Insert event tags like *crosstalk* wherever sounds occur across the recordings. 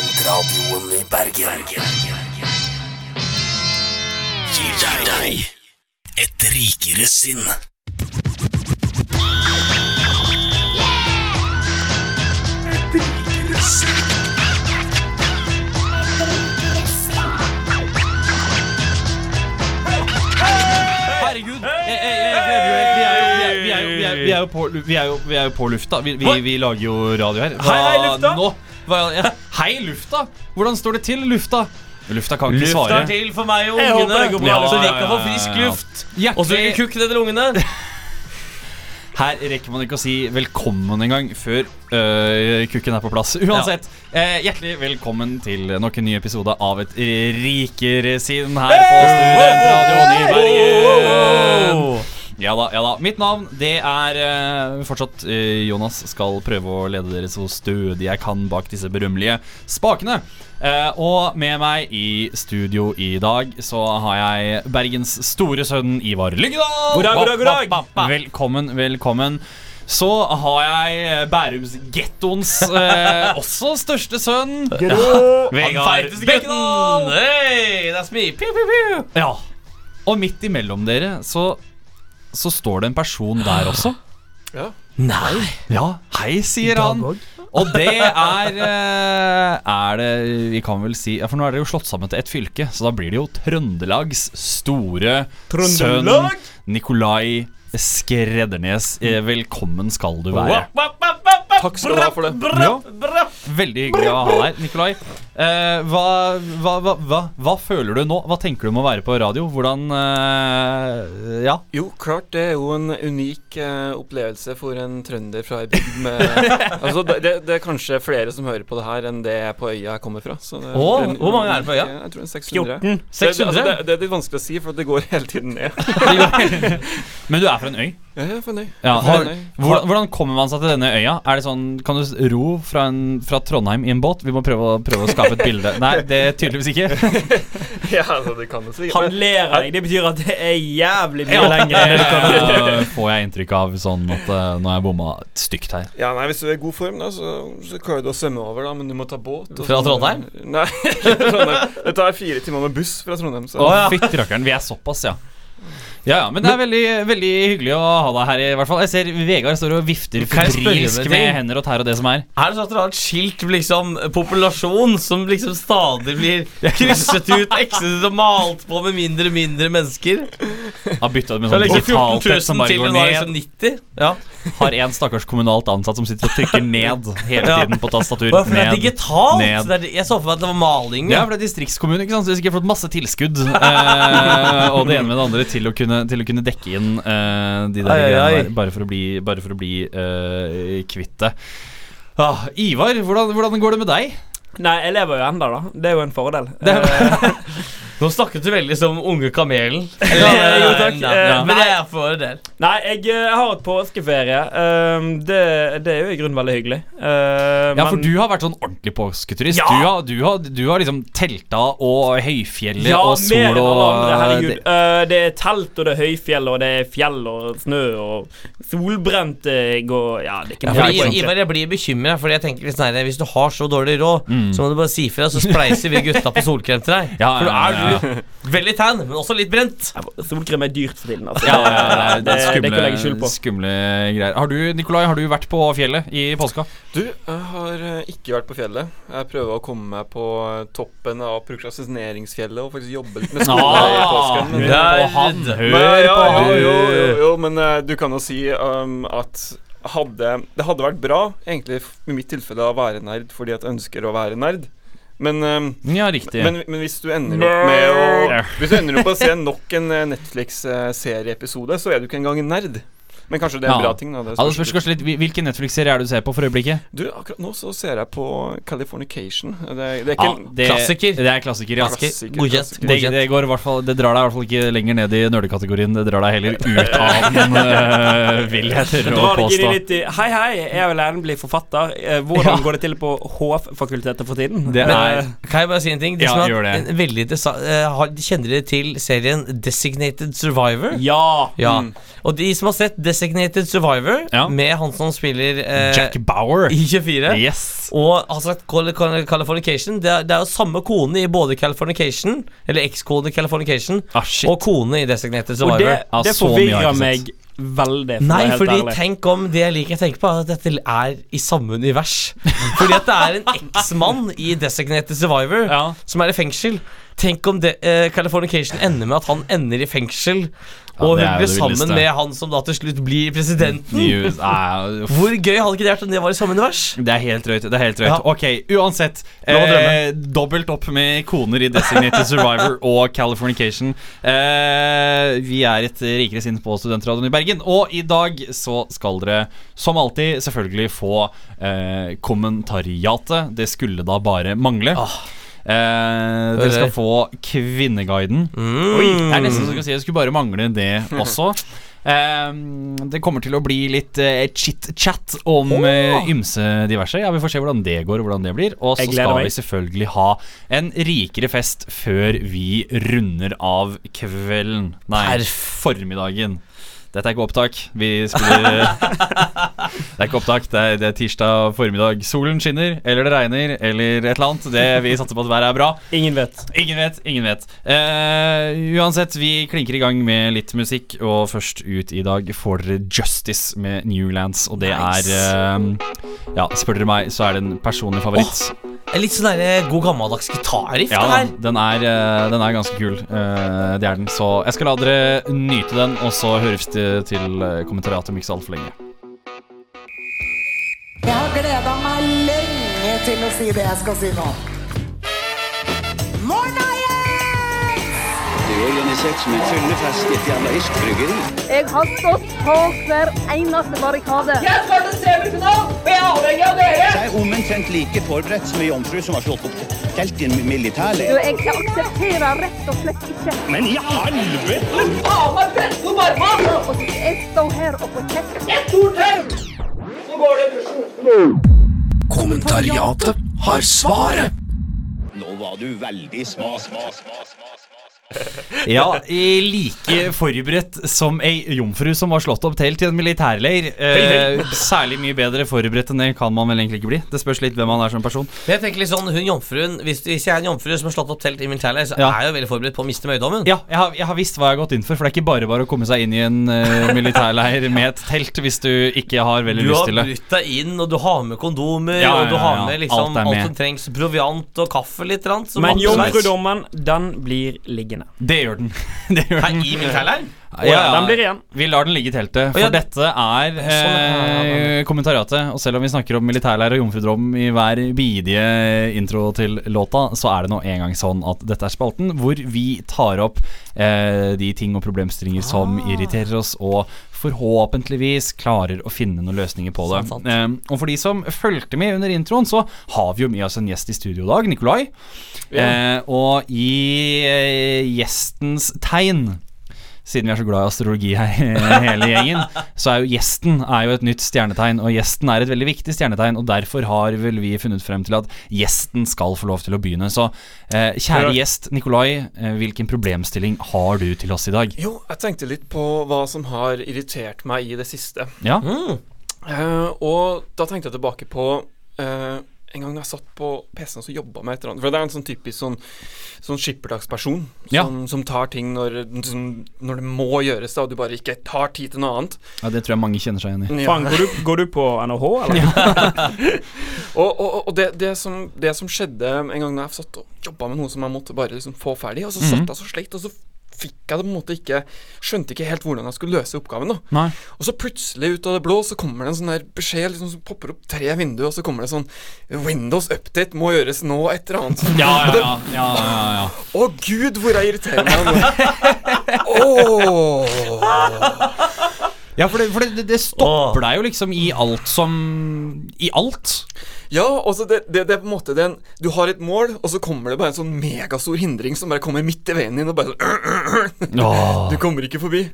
Studentradioen i Bergen. Gir deg et rikere sinn. Et rikere sinn. Herregud! Jeg, jeg, jeg. Vi er jo, på, vi jo, vi jo på lufta. Vi, vi, vi lager jo radio her. Hei, hei, lufta. Nå? Hva, ja. Hei, lufta! Hvordan står det til, lufta? Lufta kan ikke Lufta svare. er til for meg og ungene, bra. så vi kan få frisk luft. Og så ikke kukk ned til ungene. *laughs* Her rekker man ikke å si velkommen engang før øh, kukken er på plass. Uansett, eh, hjertelig velkommen til nok en ny episode av Et rikere sinn her på Studentradioen i Bergen. Ja da, ja da. Mitt navn det er uh, fortsatt uh, Jonas. Skal prøve å lede dere så stødig jeg kan bak disse berømmelige spakene. Uh, og med meg i studio i dag så har jeg Bergens store sønn Ivar Lyngedal. God dag, god dag, god dag. Velkommen, velkommen. Så har jeg Bærumsgettoens eh, også største sønn. Vegard Feiteste Hei, that's me. Piu, piu, piu. Ja. Og midt imellom dere så, så står det en person der også. Nei. Ja, hei, sier han. Og det er eh, Er det Vi kan vel si Ja, For nå er dere jo slått sammen til ett fylke, så da blir det jo Trøndelags store Trøndelag? sønn Nikolai Skreddernes. Eh, Velkommen skal du være. Takk skal du ha for det. Ja. Veldig hyggelig å ha deg, Nikolai. Eh, hva, hva, hva, hva, hva føler du nå? Hva tenker du om å være på radio? Hvordan eh, Ja. Jo, klart det er jo en unik eh, opplevelse for en trønder fra ei bygd med *laughs* Altså, det, det, er kanskje flere som hører på det her, enn det er på øya jeg kommer fra. Så det, oh, det en hvor mange er det på øya? unik, Jeg tror det er 600. 14. Det, det, altså, det, det er litt vanskelig å si, for det går hele tiden ned. *laughs* *laughs* Men du er fra en øy? Ja, jeg er fornøyd. Ja, Jeg har, hvordan, hvordan kommer man seg til denne øya? Er det sånn, Kan du ro fra, en, fra Trondheim i en båt? Vi må prøve, å- prøve å skape et bilde. *laughs* Nei, det er tydeligvis ikke. *laughs* Ja, altså, det kan det sikkert. Han ler av deg. Det betyr at det er jævlig mye lenger Eh, får jeg inntrykk av sånn at eh, nå har jeg bomma stygt her. Ja, nei, Hvis du er i god form, da, så, så klarer du å svømme over, da, men du må ta båt. og Fra så- Trondheim? Nei, *laughs* Trondheim. Det tar fire timer med buss fra Trondheim. Så. Å, Fytti rakkeren, vi er såpass, ja. Ja, Men det er veldig, veldig hyggelig å ha deg her. i hvert fall Jeg ser Vegard står og vifter febrilsk med hender og tær og det som er. Er det sånn at dere har et skilt med liksom populasjon som liksom stadig blir krysset ut, ekset og malt på med mindre og mindre mennesker? Har bytta med Så sånn totaltett ligger 14 som bare går ned. liksom 90? Ja. Har en stakkars kommunalt ansatt som sitter og trykker ned hele Ja. tiden på tastatur. Bare for det er Ned. digitalt! ned. Det er, jeg så for meg at det var maling. Ja, for det er distriktskommune, ikke sant? så de har sikkert fått masse tilskudd. Eh, og det ene med det andre til å kunne, til å kunne dekke inn uh, de der Ai, greiene der, bare for å bli, bare for å bli uh, kvitt det. Ah, Ivar, hvordan, hvordan går det med deg? Nei, jeg lever jo enda, da. Det er jo en fordel. Det Eh, *laughs* Nå snakket du veldig som unge kamelen. *laughs* jo, takk. Nei, Eh, Men det er for del. Nei, jeg eh, har et påskeferie. Um, det, det er jo i grunnen veldig hyggelig. Uh, Ja, for men- du har vært sånn ordentlig påsketurist. Ja! Du, har, du, har, du har liksom telta og høyfjellet ja, og sol mer enn og andre. Herregud. det- Eh, det er telt, og det er høyfjell, og det er fjell og snø og solbrent jeg og Ja, det er ikke Ja. Ivar, jeg blir bekymra, Fordi jeg tenker litt sånn her, hvis du har så dårlig råd, Mm. så må du bare si fra, så spleiser vi gutta på solkrem til deg. Ja, ja, ja, er ja, veldig tan, men også litt brent. Solkrem er dyrt for tiden. Altså. Ja, ja, ja, det, det, er det kan jeg skjul skumle, på. skumle greier. Har du, Nikolai, har du vært på fjellet i påska? Du, jeg har eh, ikke vært på fjellet. Jeg prøver å komme meg på eh, toppen av prokrastineringsfjellet og faktisk jobbe litt med skole i påsken. Men, Ja, på han, hør på han. jo, jo, jo, men du kan jo si um, at hadde, det hadde vært bra, egentlig i mitt tilfelle, å være nerd fordi jeg ønsker å være nerd. Men, um, Ja, riktig. men, men hvis du ender opp med å Hvis du ender opp med å se nok en eh, Netflix-serieepisode, så er du ikke engang en nerd. Men kanskje det er en Ja. bra ting. da det spørs spørs kanskje litt hvil- Hvilken Netflix-serie er det du ser på for øyeblikket? Du, akkurat nå så ser jeg på Californication. Det, det er ikke Ja, en det, klassiker. Det er klassiker, ja. klassiker. Godkjent. Det, det, går i hvert fall, det drar deg i hvert fall ikke lenger ned i nerdekategorien. Det drar deg heller ut av *laughs* den, øh, vil jeg tørre å påstå. litt i Hei, hei, jeg vil gjerne bli forfatter. Eh, hvordan Ja. går det til på HF-fakultetet for tiden? Det Eh, er Kan jeg bare si en ting? De Ja, som gjør det. En, veldig eh, Kjenner dere til serien Designated Survivor? ja. Ja. Mm. Og de som har sett Des Designated Survivor Ja. med han som spiller eh, Jack Bauer. i 24. Yes. Og har sagt Cali- Cali- Californication. Det er, det er jo samme kone i både Californication, eller ekskone Californication, Ah, og kone i Designated Og det, Survivor. Ja, det jeg forvirrer meg veldig. For Nei, fordi ærlig. tenk om det jeg liker å tenke på, er at dette er i samme univers. *laughs* Fordi at det er en eksmann i Designated Survivor Ja. som er i fengsel. Tenk om det, eh, Californication ender med at han ender i fengsel, og hun blir sammen med han som da til slutt blir presidenten. News. uh. Hvor gøy hadde ikke det vært om det var i samme univers? Det er helt drøyt. det er helt drøyt Ja. Ok, uansett. Eh, dobbelt opp med koner i Designated Survivor *laughs* og Californication. Eh, vi er et rikere sinn på Studentradioen i Bergen. Og i dag så skal dere som alltid selvfølgelig få eh, kommentariatet. Det skulle da bare mangle. Eh, dere skal få Kvinneguiden. Mm. Det er nesten så jeg si Det skulle bare mangle det også. Eh, det kommer til å bli litt eh, chit-chat om eh, ymse diverse. Ja, Vi får se hvordan det går, og hvordan det blir. Og så skal meg. vi selvfølgelig ha en rikere fest før vi runder av kvelden. Nei, formiddagen. Dette er ikke opptak. Vi spiller *laughs* Det er ikke opptak, det er, det er tirsdag formiddag. Solen skinner, eller det regner, eller et eller annet. Det, vi satser på at været er bra. Ingen vet. Ingen vet, ingen vet. Uh, uansett, vi klinker i gang med litt musikk, og først ut i dag får dere Justice med Newlands, og det er uh, Ja, spør dere meg, så er det en personlig favoritt. En Litt sånn der god gammeldags gitarriff, ja, her. den er, eh, den er ganske kul. Eh, det er den. Så jeg skal la dere nyte den, og så høres det til til kommentariatet om ikke så altfor lenge. Jeg har gleda meg lenge til å si det jeg skal si nå. Organisert som en fyllefest i et jævla irsk bryggeri. Jeg har stått på hver eneste barrikade. Jeg skal til semifinalen, og jeg er avhengig av dere! Jeg er omtrent like forberedt som ei jomfru som har slått opp telt i en militærleir. jeg aksepterer rett og slett ikke Men i helvete! Faen meg presse opp armene! jeg står her og får kjeft. Et stort tau! Så går det dusjen. Kommentariatet har svaret. Nå var du veldig sma, sma, sma, sma. *laughs* Ja, like forberedt som ei jomfru som var slått opp telt i en militærleir. Eh, særlig mye bedre forberedt enn det kan man vel egentlig ikke bli. Det spørs litt hvem man er som person. Jeg tenker litt sånn, hun jomfruen Hvis, hvis jeg er en jomfru som har slått opp telt i militærleir, så Ja. er jeg jo veldig forberedt på å miste møydommen. Ja, jeg har, jeg har visst hva jeg har gått inn for, for det er ikke bare bare å komme seg inn i en uh, militærleir med et telt hvis du ikke har veldig Du lyst til det. Du brutt deg inn, og du har med kondomer, Ja, ja, og du har med liksom alt alt, som trengs. Proviant og kaffe, litt. som Men jomfrudommen, den blir liggende. Det gjør den. *laughs* det gjør Her den. i militærleir? Ja, den blir igjen. Vi lar den ligge i teltet, for ja. dette er sånn, eh, kommentariatet. Og selv om vi snakker om militærleir og jomfrudrom i hver bidige intro til låta, så er det nå engang sånn at dette er spalten hvor vi tar opp eh, de ting og problemstillinger som Ah. irriterer oss, og forhåpentligvis klarer å finne noen løsninger på det. Sånn. Eh, og for de som fulgte med under introen, så har vi jo med oss en gjest i studio i dag, Nikolai. Eh, og i eh, gjestens tegn siden vi er så glad i astrologi her, *laughs* hele gjengen, så er jo gjesten er jo et nytt stjernetegn. Og gjesten er et veldig viktig stjernetegn, og derfor har vel vi funnet frem til at gjesten skal få lov til å begynne. Så eh, kjære gjest Nikolai, eh, hvilken problemstilling har du til oss i dag? Jo, jeg tenkte litt på hva som har irritert meg i det siste. Ja? Mm. Eh, og da tenkte jeg tilbake på eh, en gang jeg satt på PC-en og jobba med et eller annet. For det er en sånn typisk sånn, sånn skipperdagsperson Ja. som, som tar ting når, som, når det må gjøres, da, og du bare ikke tar tid til noe annet. ja, det tror jeg mange kjenner seg igjen i. Ja. Faen, går du, går du på NHH, eller? *laughs* Og, og, og det, det, som, det som skjedde en gang da jeg satt og jobba med noe som jeg måtte bare liksom få ferdig, og så Mhm. satt jeg så sleit, og så fikk jeg det på en måte ikke Skjønte ikke helt hvordan jeg skulle løse oppgaven. da Nei. Og så plutselig ut av det blå så kommer det en sånn der beskjed liksom, som popper opp tre vinduer, og så kommer det sånn Windows update må gjøres nå, et eller annet. Ja, ja, ja. ja, ja, ja. Å gud, hvor jeg irriterer meg nå. Åh. Ja for, det, for det, det stopper deg jo liksom i alt som I alt. Ja, altså det, det, det er på en måte den Du har et mål, og så kommer det bare en sånn megastor hindring som bare kommer midt i veien din, og bare sånn *clears throat* Åh. Du kommer ikke forbi.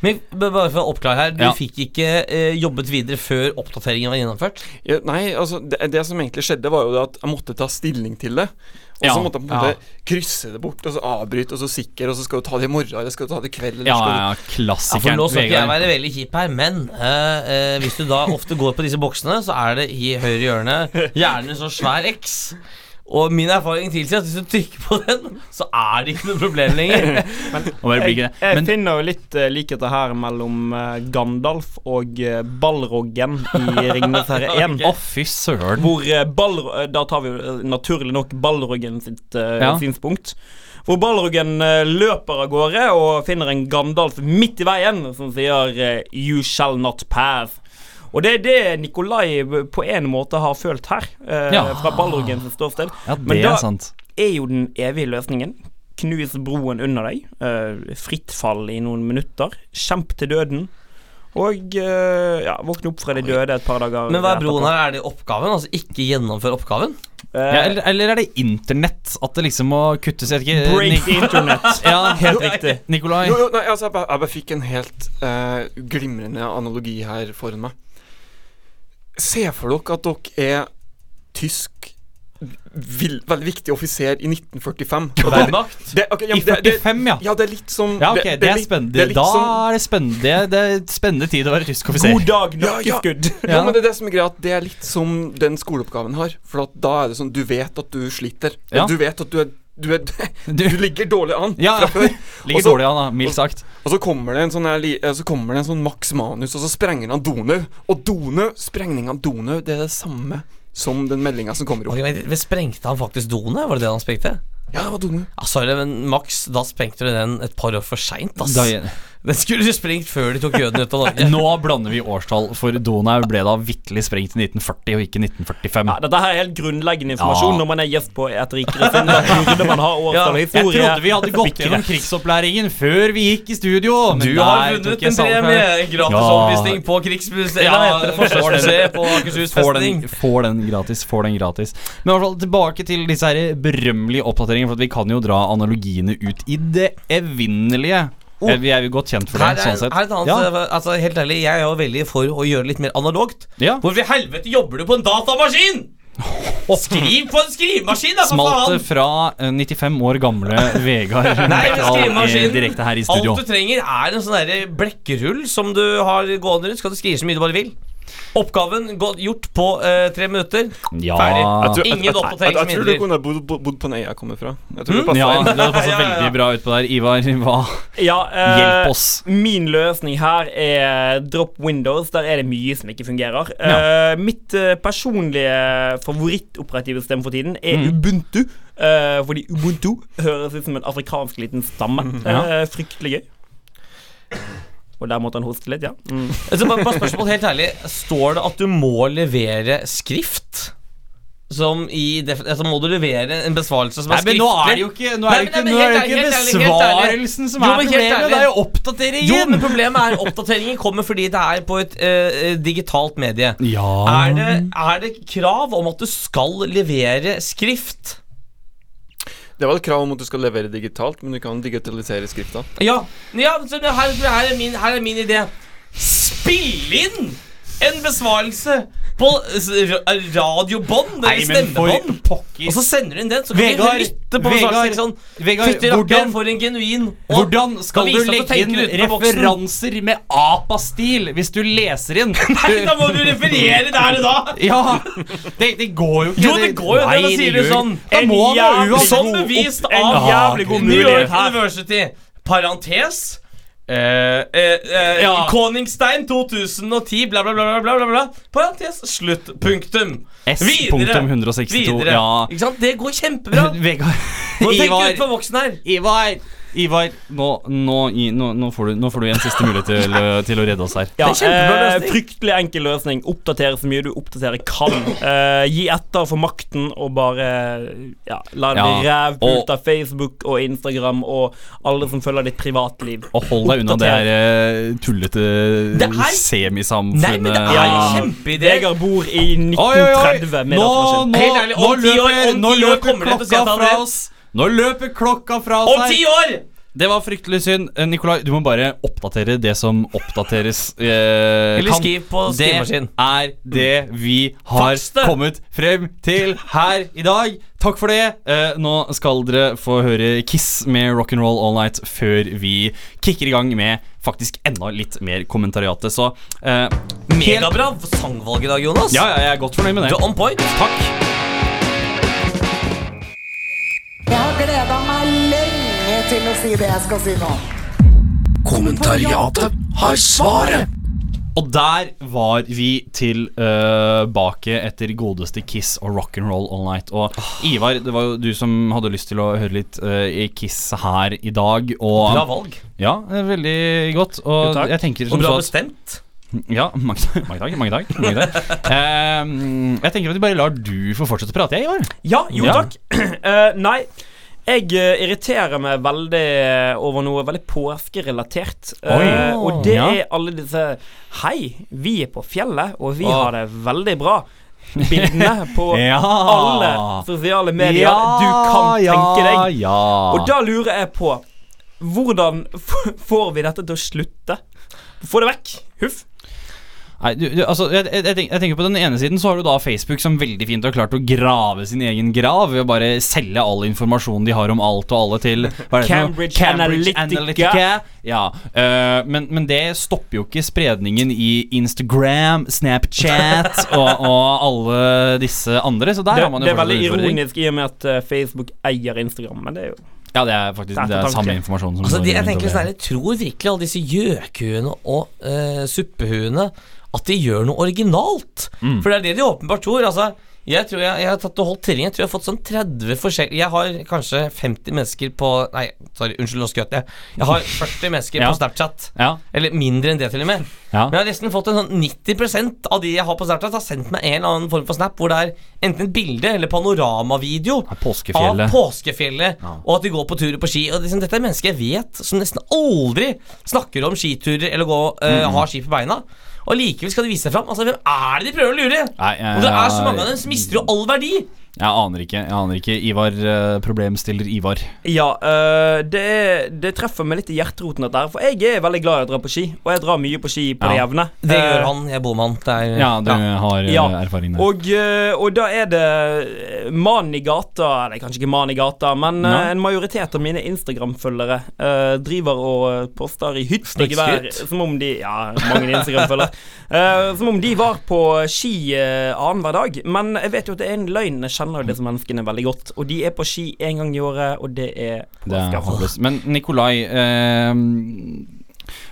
Men bare for å oppklare her, du Ja. fikk ikke eh, jobbet videre før oppdateringen var gjennomført? Ja, nei, altså det, det som egentlig skjedde, var jo det at jeg måtte ta stilling til det. Og Ja, så måtte jeg på en måte krysse det bort, og så avbryte, og så sikker, og så skal du ta det i morgen, eller skal du ta det i kveld, eller Ja, ja, klassikeren. ja, Ja, for. Nå skal ikke jeg være veldig kjip her, men uh, uh, hvis du da ofte går på disse boksene, så er det i høyre hjørne gjerne så svær X. Og min erfaring tilsier at hvis du trykker på den, så er det ikke noe problem lenger. *laughs* Ikke Jeg, jeg finner jo litt uh, likheter her mellom eh, Gandalf og uh, Balroggen i Ringenes herre *laughs* 1. Å, fy søren. Hvor uh, Da tar vi jo naturlig nok Balroggen sitt Ja. synspunkt. Hvor Balroggen eh, løper av gårde og finner en Gandalf midt i veien som sier 'You shall not pass'. Og det er det Nikolai på en måte har følt her, eh, Ja. fra Balroggens ståsted. Ja, Men det da- er sant. er jo den evige løsningen. Knus broen under deg. eh, fritt fall i noen minutter. Kjemp til døden. Og eh, ja, våkne opp fra de døde et par dager Men hva er broen her? Er det oppgaven? Altså ikke gjennomføre oppgaven? Eh, Ja, eller, eller er det internett? At det liksom må kuttes jeg ikke, break internett. *laughs* Ja, Helt riktig. Nikolai. Jo, jo, nei, altså, jeg bare, jeg bare fikk en helt uh, glimrende analogi her foran meg. Se for dere at dere er tysk vil, veldig viktig offiser i 1945. Og det, Verdmakt? det, ok, ja, I men det, det, 45, ja. ja, det er litt som Ja, ok, det, er litt- spennende. det er da som- er det spennende. Det, er spennende tid å være tysk offiser. God dag, nok Ja, ja. *laughs* Ja, men det er det som er greia, det er litt som den skoleoppgaven har. For at da er det sånn Du vet at du sliter. Ja. Du vet at du er du, er, *laughs* Du- du ligger dårlig an Ja. fra *laughs* før. Ligger også, dårlig an, da, mildt sagt. Og så kommer det en sånn her, eh, Så kommer det en sånn Max Manus, og så sprenger han Donau. Og Donau, sprengning av Donau, det er det samme som den meldinga som kommer opp. Okay, men Sprengte han faktisk Donau? Var det det han sprengte? Ja, det var Donau. Ja, sorry, men Max, da sprengte du den et par år for seint, ass. Da, Den skulle jo sprengt før de tok jødene ut av Norge. nå blander vi årstall, for Donau ble da vitterlig sprengt i 1940 og ikke 1945. Ja, dette her er helt grunnleggende informasjon Ja. når man er gjest på et rikere Finland. Da burde man ha *laughs* årstall og Jeg trodde vi hadde gått gjennom krigsopplæringen før vi gikk i studio. Men Du har vunnet en premie! gratis Ja. omvisning på Krigsmuseet Ja, Forsvarsmuseet på Akershus Får festning. den, får den gratis. Får den gratis Men i hvert fall tilbake til disse her berømmelige oppdateringene. For at vi kan jo dra analogiene ut i det evinnelige. Oh. Eh, Vi er jo godt kjent for Her det. er, sånn sett her er et annet, ja. altså Helt ærlig, jeg er jo veldig for å gjøre det litt mer analogt. ja. Hvorfor i helvete jobber du på en datamaskin?! *laughs* Skriv på en skrivemaskin, da, for Smalt fra eh, 95 år gamle Vegard *laughs* eh, direkte her i studio. Alt du trenger, er en sånn blekkerull som du har gående rundt. Skal du skrive så mye du bare vil. Oppgaven gjort på uh, tre minutter. Ja. Ferdig. Jeg tror- Ingen jeg, jeg, jeg, jeg, tror du kunne bodd, bodd, på den øya jeg kommer fra. Jeg tror Mm? det ja, inn. det hadde *laughs* Ja, ja, ja. veldig bra utpå der. Ivar, hva Ja, uh, Hjelp oss. Min løsning her er drop Windows. Der er det mye som ikke fungerer. Eh, mitt eh, personlige favorittoperative stemme for tiden er Mm. Ubuntu. eh, fordi Ubuntu høres ut som en afrikansk liten stamme. Ja. Eh, fryktelig gøy. Og der måtte han hoste litt, ja. Mm. *laughs* Altså, bare, bare spørsmål helt ærlig Står det at du må levere skrift? Som i altså, Må du levere en besvarelse som Nei, er men skriftlig? nå er det jo ikke, nå er det nei, men ikke besvarelsen som er problemet, det er jo Jo, men problemet er oppdateringen kommer fordi det er på et uh, digitalt medie. ja. Er det, er det krav om at du skal levere skrift? Det var et krav om at du skal levere digitalt, men du kan digitalisere skrifta. Ja, ja her, her, er min, her er min idé. Spill inn en besvarelse på radiobånd eller stemmebånd. Og så sender du inn den, så kan Vegard, vi lytte på Vegard. Sånn, Vegard, Fytti rakkeren, for en genuin og- hvordan skal du legge inn referanser med APA-stil hvis du leser inn? *laughs* Nei, da må du referere der og da! Ja, det, det går jo ikke. Jo, det går jo, det, da sier du sånn, Da en må man jævlig uansett Som bevist av jævlig god New York. University. Parentes. Eh, eh, eh, Ja. Koningstein 2010, bla, bla, bla, bla, bla, bla. Parentes. Slutt. Punktum. S Videre. punktum 162. Videre. Ja. Ikke sant? Det går kjempebra. *laughs* Vegard Ivar. Ivar, Ivar nå, nå, nå, nå, får du, nå får du en siste mulighet til, å- til å redde oss her. Ja, eh, fryktelig enkel løsning. Oppdatere så mye du oppdatere kan. Eh, gi etter for makten og bare ja, la det bli Ja, rævpult av Facebook og Instagram og alle som følger ditt privatliv. Og hold deg unna det her eh, tullete Det er- semisamfunnet. Nei, men det er Ja. en kjempeidé. Vegard bor i Oi, oi, oi. 1930 med datamaskin. nå, nå, nå løper, nå løper klokka fra oss. Nå løper klokka fra seg. Om ti år Det var fryktelig synd. Eh, Nikolai, du må bare oppdatere det som oppdateres eh, Eller kan. skriv på skrivemaskin. Det er det vi har Faks det! kommet frem til her i dag. Takk for det. Eh, nå skal dere få høre Kiss med Rock'n'Roll All Night før vi kicker i gang med faktisk enda litt mer kommentariatet. Så eh, Megabra sangvalg i dag, Jonas. Ja, ja, jeg er godt fornøyd med Du det. er on point. Takk. Jeg har gleda meg lenge til å si det jeg skal si nå. Kommentariatet har svaret. Og der var vi tilbake etter godeste Kiss og Rock'n'Roll All Night. Og Ivar, det var jo du som hadde lyst til å høre litt uh, i Kiss her i dag. Og Bra valg. Ja, er veldig godt. Og Jo, jeg tenker Og bra så at bestemt. Ja, mange, takk. Mange takk, mange takk. uh, jeg tenker at vi bare lar du få fortsette å prate, jeg, Ivar. Ja, jo Ja. takk. Uh, *clears throat* nei, jeg eh, irriterer meg veldig over noe veldig påskerelatert. Uh, og det Ja. er alle disse Hei, vi er på fjellet, og vi oh. har det veldig bra. Bildene *laughs* på Ja. alle sosiale medier du kan tenke deg. Ja. Og da lurer jeg på Hvordan får vi dette til å slutte? Få det vekk. Huff. Nei, du, du, altså, jeg, jeg, tenker, jeg tenker På den ene siden så har du da Facebook som veldig fint har klart å grave sin egen grav ved å bare selge all informasjonen de har om alt og alle til for? Cambridge Analytica. Ja, øh, men, men det stopper jo ikke spredningen i Instagram, Snapchat *laughs* og, og alle disse andre. Så der Det, har man jo det er veldig ironisk i og med at eh, Facebook eier Instagram, men det er jo Ja, det er faktisk Det er det er samme informasjon som Altså, går de, jeg tenker sånn jeg tror virkelig alle disse gjøkuene og uh, suppehuene At de gjør noe originalt. Mm. For det er det de åpenbart tror. Altså, jeg tror jeg, jeg har tatt og holdt telling. Jeg tror jeg har fått sånn 30 forskjellige Jeg har kanskje 50 mennesker på Nei, sorry, unnskyld, nå skjøt jeg. Jeg har 40 mennesker Ja. på Snapchat. Ja, Eller mindre enn det, til og med. ja. Men jeg har nesten fått en sånn 90% av de jeg har på Snapchat, har sendt meg en eller annen form for snap hvor det er enten et bilde eller panoramavideo av Påskefjellet. av påskefjellet, og at de går på turer på ski. Og liksom, dette er mennesker jeg vet som nesten aldri snakker om skiturer eller går, eh, Mm. har ski på beina. Og likevel skal de vise seg fram. Altså, hvem er det de prøver å lure? Nei, jeg, Og det er så mange av dem som mister jo all verdi. Jeg aner ikke. jeg aner ikke Ivar, eh, problemstiller Ivar. Ja, øh, det, det treffer meg litt i hjerteroten, dette her. For jeg er veldig glad i å dra på ski, og jeg drar mye på ski på det Ja. jevne. Det Eh, gjør han. Jeg bor med han. Der, Ja, du har eh, Ja. erfaring der. Og, og da er det mannen i gata Eller kanskje ikke mannen i gata, men øh, en majoritet av mine Instagram-følgere uh, driver og poster i hytt og gevær som om de Ja, mange Instagram-følgere. uh, *laughs* som om de var på ski uh, annenhver dag. Men jeg vet jo at det er en løgn. Kjenner jo disse menneskene veldig godt. Og de er på ski én gang i året, og det er Det er påske. Men Nikolai eh,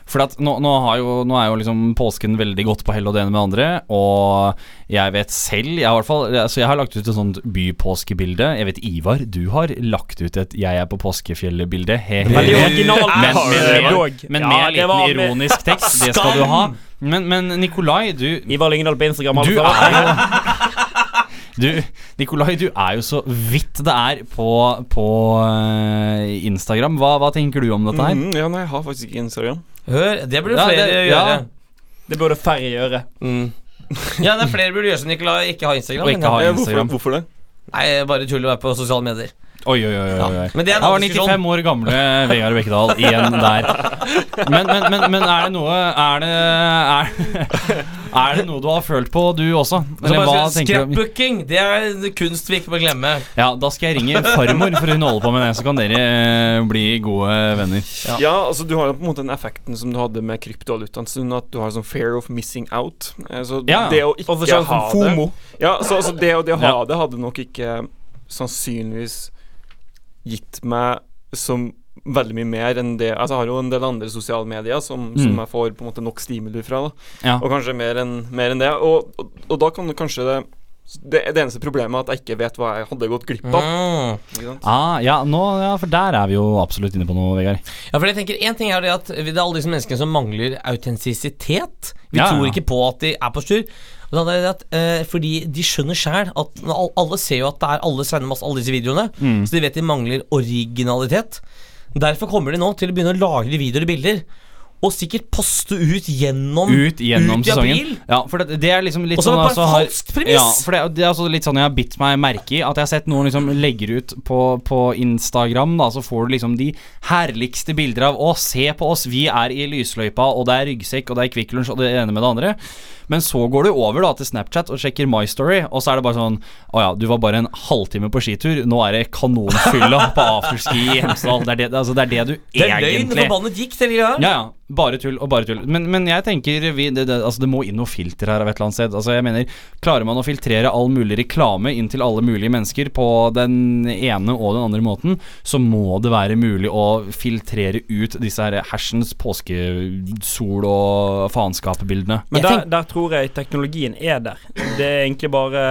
For at nå, nå, har jo, nå er jo liksom påsken veldig godt på hell og det ene med andre. Og jeg vet selv Jeg har, fall, altså jeg har lagt ut et sånt bypåskebilde. Jeg vet Ivar, du har lagt ut et 'Jeg er på påskefjellet'-bilde. Veldig originalt. Men, men, men, men med en liten ironisk tekst. Det skal du ha. Men, men Nikolai, du Ivar Lyngdal på Instagram. Du er jo *laughs* du, Nikolai, du er jo så vidt det er på, på eh, Instagram. Hva, hva tenker du om dette her? Mm, ja, nei, jeg har faktisk ikke Instagram. Hør, det burde Ja, flere det- gjøre. ja. Det burde færre gjøre. Mm. Ja, det er flere burde gjøre som Nikolai, ikke ha Instagram. Og ikke ha ja. Eh, hvorfor, Instagram. hvorfor det? Nei, bare tull å være på sosiale medier. Oi, oi, oi. oi. Ja, men det er var 95 år gamle Vegard Bekkedal igjen der. Men, men, men, men er det noe Er det er, er det noe du har følt på, du også? Så Eller hva tenker du? Scrapbooking, det er kunst vi ikke må glemme. Ja, Da skal jeg ringe farmor, for hun holder på med det. Så kan dere eh, bli gode venner. Ja. Ja. altså Du har jo på en måte den effekten som du hadde med kryptovalutaen. stund, at du har sånn fear of missing out. Eh, Så Ja. det å ikke sånn ha FOMO. det Ja, så altså det, det å ha Ja. det hadde nok ikke sannsynligvis gitt meg som veldig mye mer enn det Altså Jeg har jo en del andre sosiale medier som, som Mm. jeg får på en måte nok stimuli fra. da Ja. Og kanskje mer enn mer enn det. Og, og, og da kan du kanskje det det, det eneste problemet er at jeg ikke vet hva jeg hadde gått glipp av. Mm. Ah, ja, nå, ja, for der er vi jo absolutt inne på noe, Vegard. Ja, for jeg tenker En ting er det at det er alle disse menneskene som mangler autentisitet. Vi Ja, tror ja. ikke på at de er på er det at, eh, fordi de skjønner sjæl at alle ser jo at det er alle sender masse alle disse videoene, Mm. så de vet de mangler originalitet. Derfor kommer de nå til å begynne å lagre videoer og bilder. og sikkert poste ut gjennom ut gjennom ut i sesongen. april. Ja, for det, det er liksom litt Og så sånn er det bare altså, har- falskt premiss. Ja, for det, det er altså litt sånn jeg har bitt meg merke i. At jeg har sett noen liksom legger ut på, på Instagram, da, så får du liksom de herligste bilder av Å, se på oss, vi er i lysløypa, og det er ryggsekk, og det er Kvikk Lunsj, og det ene med det andre. Men så går du over da til Snapchat og sjekker My Story, og så er det bare sånn Å ja, du var bare en halvtime på skitur, nå er det kanonfylla på afterski i *laughs* Hemsedal. Det er det, altså, det, er det du Det er løgn, egentlig forbannet gikk hele greia. ja, ja. Bare tull og bare tull. Men, men jeg tenker vi, det, det, altså det må inn noe filter her av et eller annet sted. Altså jeg mener, Klarer man å filtrere all mulig reklame inn til alle mulige mennesker på den ene og den andre måten, så må det være mulig å filtrere ut disse her hersens påskesol- og faenskapebildene. Men der, der tror jeg teknologien er der. Det er egentlig bare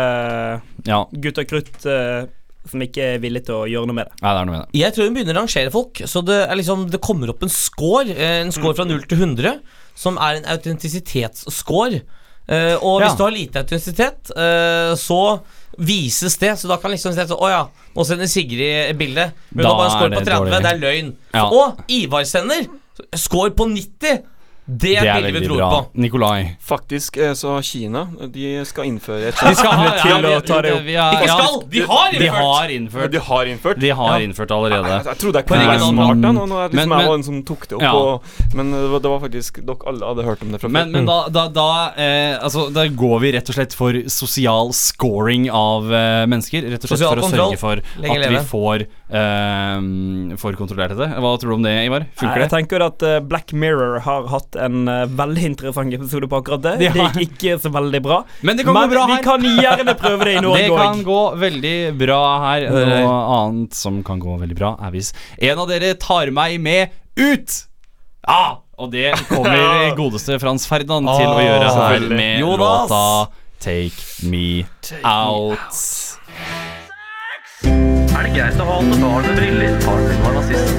Ja, gutt og krutt eh, som ikke er villig til å gjøre noe med det. Nei, det er noe med det. Jeg tror hun begynner å rangere folk. Så det, er liksom, det kommer opp en score, eh, en score fra 0 til 100, som er en autentisitetsscore. Uh, og hvis Ja. du har lite autentisitet, uh, så vises det. Så da kan liksom si at Å ja, nå sender Sigrid bilde. Men Da hun har bare en score på 30. dårlig. Det er løgn. Ja. Og Ivar sender score på 90. Det er Det er bilde vi veldig tror bra. på. Nikolai. Faktisk eh, så Kina De skal innføre et De skal ha til ja, å ta det opp. Ikke skal, de har De innført! har innført. De har innført? De har innført allerede. allerede. jeg trodde jeg kunne være smart, da. Nå, nå er det Men- liksom jeg var den som tok det opp. Ja. Og, men det var, faktisk Dere alle hadde hørt om det fra Men, før. men da, da, da, eh, altså, da går vi rett og slett for sosial scoring av eh, mennesker. Rett og slett Sosial for å sørge for at vi får, eh, får kontrollert dette. Hva tror du om det, Ivar? Funker Jeg tenker at eh, Black Mirror har hatt en eh, veldig interessant episode på akkurat det. Ja. Det gikk ikke så veldig bra. Men det kan Men gå bra vi her. kan gjerne prøve det i *laughs* Det kan gå veldig bra her. Noe annet som kan gå veldig bra, er hvis en av dere tar meg med ut! Ah, Og det kommer *laughs* godeste Frans Ferdinand til å gjøre her med Jonas. låta Take Me Out. Er det greit å ha alle barn med briller? Faren min var nazist.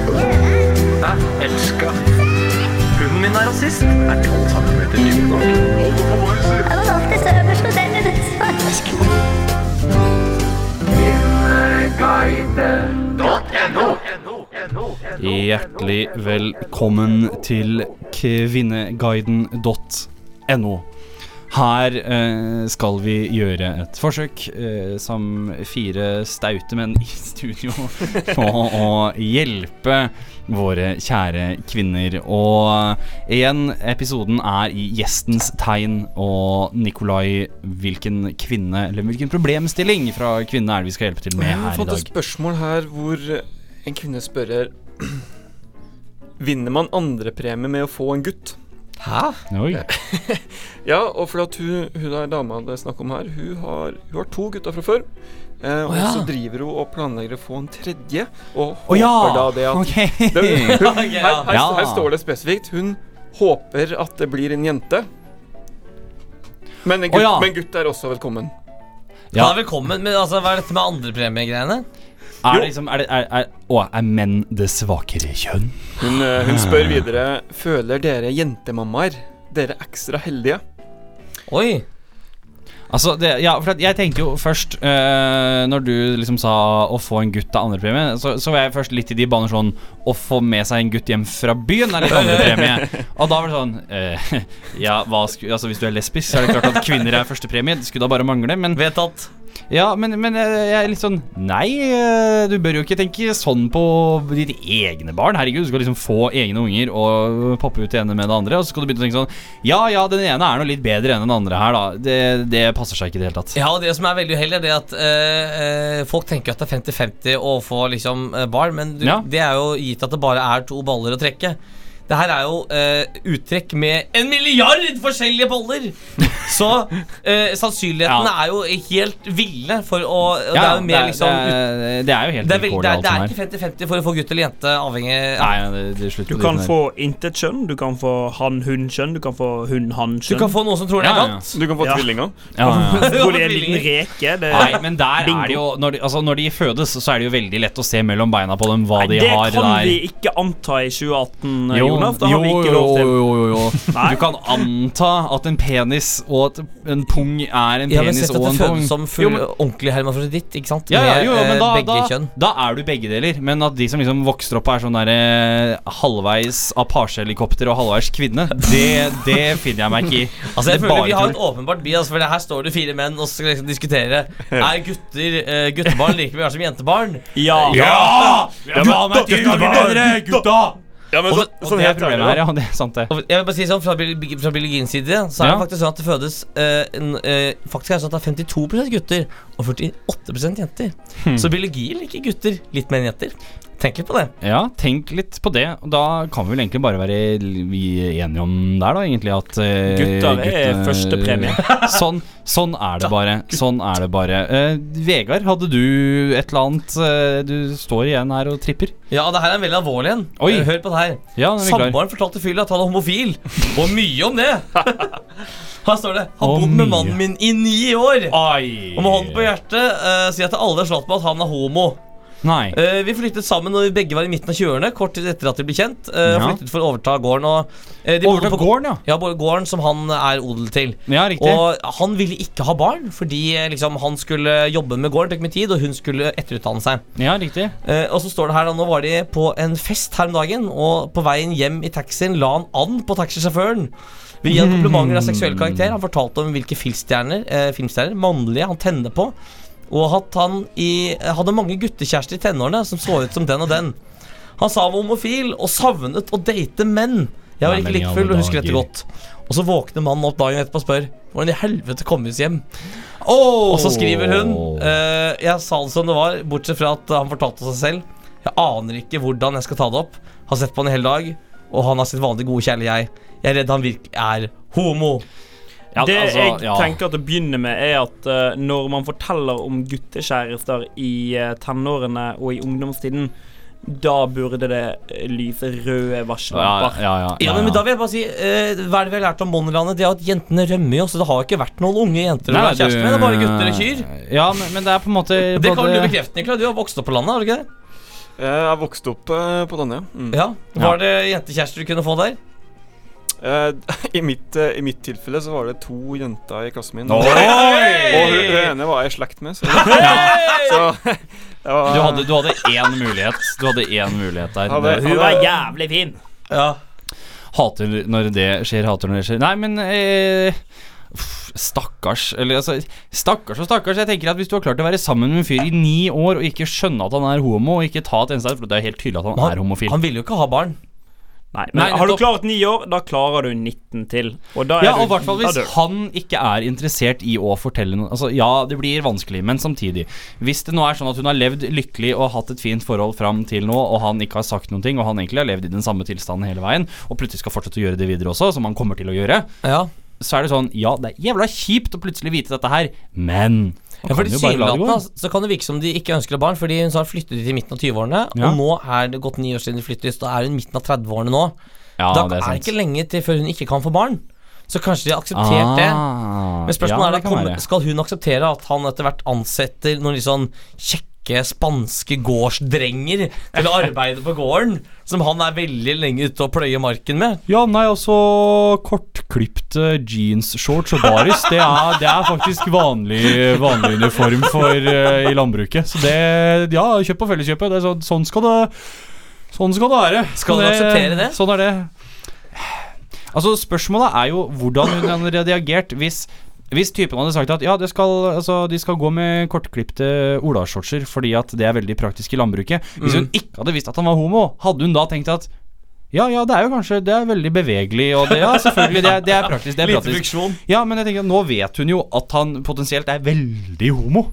Hæ? Elska. Hunden min er rasist. Er tolv blitt dyp nok? Jeg var alltid øverst på den Hjertelig velkommen til kvinneguiden.no. Her eh, skal vi gjøre et forsøk eh, som fire staute menn i studio *laughs* på å hjelpe våre kjære kvinner. Og igjen, episoden er i gjestens tegn. Og Nikolai, hvilken kvinne, eller hvilken problemstilling fra kvinne er det vi skal hjelpe til med Jeg har dag? i fått et spørsmål her hvor en kvinne spørrer *clears throat* Vinner man andrepremie med å få en gutt? Hæ? Oi. *laughs* Ja, og fordi at hun, hun der dama det er snakk om her, hun har, hun har to gutter fra før. Eh, og oh, ja. så driver hun og planlegger å få en tredje. Og håper håper ja! da det at okay. *laughs* det, *laughs* hun, her, her, Ja. her står det spesifikt. Hun håper at det blir en jente. Men en gutt, oh, ja. men gutt er også velkommen. Ja. Velkommen, men altså, hva er dette med andrepremiegreiene? Er liksom Er det er, er, Å, er menn det svakere kjønn? Hun, eh, hun spør videre Føler dere jentemammaer dere ekstra heldige. Oi. Altså, det, ja, for jeg tenkte jo først uh, Når du liksom sa å få en gutt er andrepremie, så, så var jeg først litt i de baner sånn Å få med seg en gutt hjem fra byen er litt andrepremie. Og da var det sånn uh, Ja, hva sku, altså hvis du er lesbisk, så er det klart at kvinner er førstepremie. Det skulle da bare mangle. Men Vedtatt. Ja, men, men jeg jeg er litt sånn Nei, eh, du bør jo ikke tenke sånn på dine egne barn. Herregud, du skal liksom få egne unger og poppe ut det ene med det andre. Og så skal du begynne å tenke sånn Ja ja, den ene er nå litt bedre enn den andre her, da. Det, det passer seg ikke i det hele tatt. Ja, og det som er veldig uheldig, er det at eh, eh, folk tenker at det er 50-50 å få liksom eh, barn, men du, Ja. det er jo gitt at det bare er to baller å trekke. Det her er jo uh, uttrekk med en milliard forskjellige boller! Så uh, sannsynligheten Ja. er jo helt ville for å ja, Det er jo mer liksom det, er, det er jo helt det er, det er, det er er. ikke 50-50 for å få gutt eller jente, avhengig Nei, ja, det, det er Du kan det få intet kjønn, du kan få han-hun-kjønn, du kan få hun-han-kjønn. Du kan få noen som tror det er Ja, ja. godt. Du kan få Ja. tvillinger. *laughs* ja, ja. Tror *laughs* er en liten reke. Det, Nei, men der Bingo. er det jo når de, altså, når de fødes, så er det jo veldig lett å se mellom beina på dem hva Nei, de det kan vi ikke anta i 2018. Jo, Jonas. Da har vi ikke lov til. Jo, jo, jo. *laughs* Du kan anta at en penis og at en pung er en penis og en pung. som full Jo, men- ordentlig hermafroditt, ikke sant? ja, ja, jo, jo, men eh, da, begge da, kjønn. da er du begge deler. Men at de som liksom vokser opp og er sånn derre halvveis Apache-helikopter og halvveis kvinne, det, det finner jeg meg ikke i. *laughs* Altså jeg er føler bare Vi har en et åpenbart bi, altså, for her står det fire menn og skal liksom diskutere Er gutter eh, guttebarn like mye som jentebarn. Ja! Ja! Ja, Du har meg til å snakke bedre, gutta! Ja, men Og så, og sånn Det er problemet her, ja. Det er sant, det. Og Jeg vil bare si sånn Fra, fra biologiens side så er Ja. det faktisk sånn at det fødes eh, en, eh, Faktisk er det sånn at det er 52% gutter og 48% jenter. Hmm. Så biologi liker gutter litt mer enn jenter. Tenk litt på det. Ja, tenk litt på det. Da kan vi vel egentlig bare være vi enige om der, da, egentlig, at uh, Gutter er førstepremie. *laughs* sånn, sånn er det bare. Sånn er det bare. Uh, Vegard, hadde du et eller annet uh, Du står igjen her og tripper. Ja, det her er en veldig alvorlig en. Oi. Eh, Hør på det her. Ja, er. Samboeren fortalte Fyll at han er homofil, og mye om det. *laughs* Her står det Har bodd med mannen min i ni år. Ai. Og med hånden på hjertet uh, sier jeg til alle slått på at han er homo. Nei. Uh, vi flyttet sammen når vi begge var i midten av 20-årene, kort tid etter at de ble kjent. Uh, Ja. Flyttet for å overta gården. Og, uh, de Overta på gården, ja. Ja, gården som han er odel til. Ja, riktig. Og han ville ikke ha barn, fordi liksom, han skulle jobbe med gården, tok med tid, og hun skulle etterutdanne seg. Ja, riktig. Og så står det her da, Nå var de på en fest her om dagen, og på veien hjem i taxien la han an på taxisjåføren. Vil gi han *laughs* komplimenter av seksuell karakter. Han fortalte om hvilke filmstjerner, eh, filmstjerner mannlige han tenner på. Og at han i, hadde mange guttekjærester i tenårene som så ut som den og den. Han sa han var homofil og savnet å date menn. Jeg var Nei, ikke likfull like full og husker dette godt. Og så våkner mannen opp dagen etterpå og spør hvordan i helvete kom vi oss hjem. Oh! Og så skriver hun eh, Jeg sa det som det var, bortsett fra at han fortalte seg selv. Jeg aner ikke hvordan jeg skal ta det opp. Har sett på han i hele dag, og han har sitt vanlige gode kjærlige jeg. Jeg er redd han virkelig er homo. Ja, det altså, jeg ja. tenker at det begynner med, er at uh, når man forteller om guttekjærester i uh, tenårene og i ungdomstiden, da burde det eh, lyse røde ja, varsellamper. ja, ja, Ja, men da vil jeg bare si uh, Hva er det vi har lært om Bondelandet? Det er at jentene rømmer jo, så det har ikke vært noen unge jenter Nei, kjæreste med. Det er bare gutter og kyr. Ja, men, men det er på en måte Det kan du bekrefte, Niklas. Du har vokst opp på landet, har du ikke det? Jeg har vokst opp på landet, ja. Mm. Ja. Var det jentekjærester du kunne få der? Eh, *laughs* i, mitt, eh, I mitt tilfelle så var det to jenter i klassen min. Oi! Og hun, hun ene var jeg i slekt med. Så, *laughs* så *laughs* det var, Du hadde, du hadde én mulighet. Du hadde én mulighet der. Hadde- Hun var jævlig fin. Ja. Hater når det skjer, hater når det skjer. Nei, men eh, Stakkars. Eller altså Stakkars og stakkars. Jeg tenker at Hvis du har klart å være sammen med en fyr i ni år og ikke skjønne at han er homo, og ikke ta et eneste For det er helt tydelig at han, han er homofil. Han ville jo ikke ha barn. Nei, men Nei, Har du klart ni år, da klarer du 19 til. Og da er ja, du, og i hvert fall hvis han ikke er interessert i å fortelle noe Altså, Ja, det blir vanskelig, men samtidig Hvis det nå er sånn at hun har levd lykkelig og hatt et fint forhold fram til nå, og han ikke har sagt noen ting, og han egentlig har levd i den samme tilstanden hele veien, og plutselig skal fortsette å gjøre det videre også, som han kommer til å gjøre, Ja. så er det sånn Ja, det er jævla kjipt å plutselig vite dette her, men Ja, for det Tilsynelatende altså, så kan det virke som de ikke ønsker å ha barn. Fordi hun har flyttet ut i midten av 20-årene, Ja. og nå er det gått ni år siden de flyttet. Da er hun midten av 30-årene nå. Ja, da det er er det ikke lenge til før hun ikke kan få barn. Så kanskje de har akseptert det. Ah, Men spørsmålet ja, er da det. Skal hun akseptere at han etter hvert ansetter noen litt sånn kjekke spanske gårdsdrenger til å arbeide på gården? Som han er veldig lenge ute og pløyer marken med? Ja, nei, altså Kortklipte jeansshorts og baris, det er, det er faktisk vanlig, vanlig uniform for, uh, i landbruket. Så det Ja, kjøp på Felleskjøpet. Det er sånn, sånn skal det Sånn skal det være. Skal du akseptere det? Sånn er det. Altså, spørsmålet er jo hvordan hun hadde reagert hvis hvis typen hadde sagt at ja, det skal, altså, de skal gå med kortklipte olashortser fordi at det er veldig praktisk i landbruket Hvis hun ikke hadde visst at han var homo, hadde hun da tenkt at ja, ja, det er jo kanskje Det er veldig bevegelig, og det, ja, selvfølgelig, det er, det er praktisk. Det er *laughs* Lite praktisk. friksjon. Ja, men jeg tenker nå vet hun jo at han potensielt er veldig homo.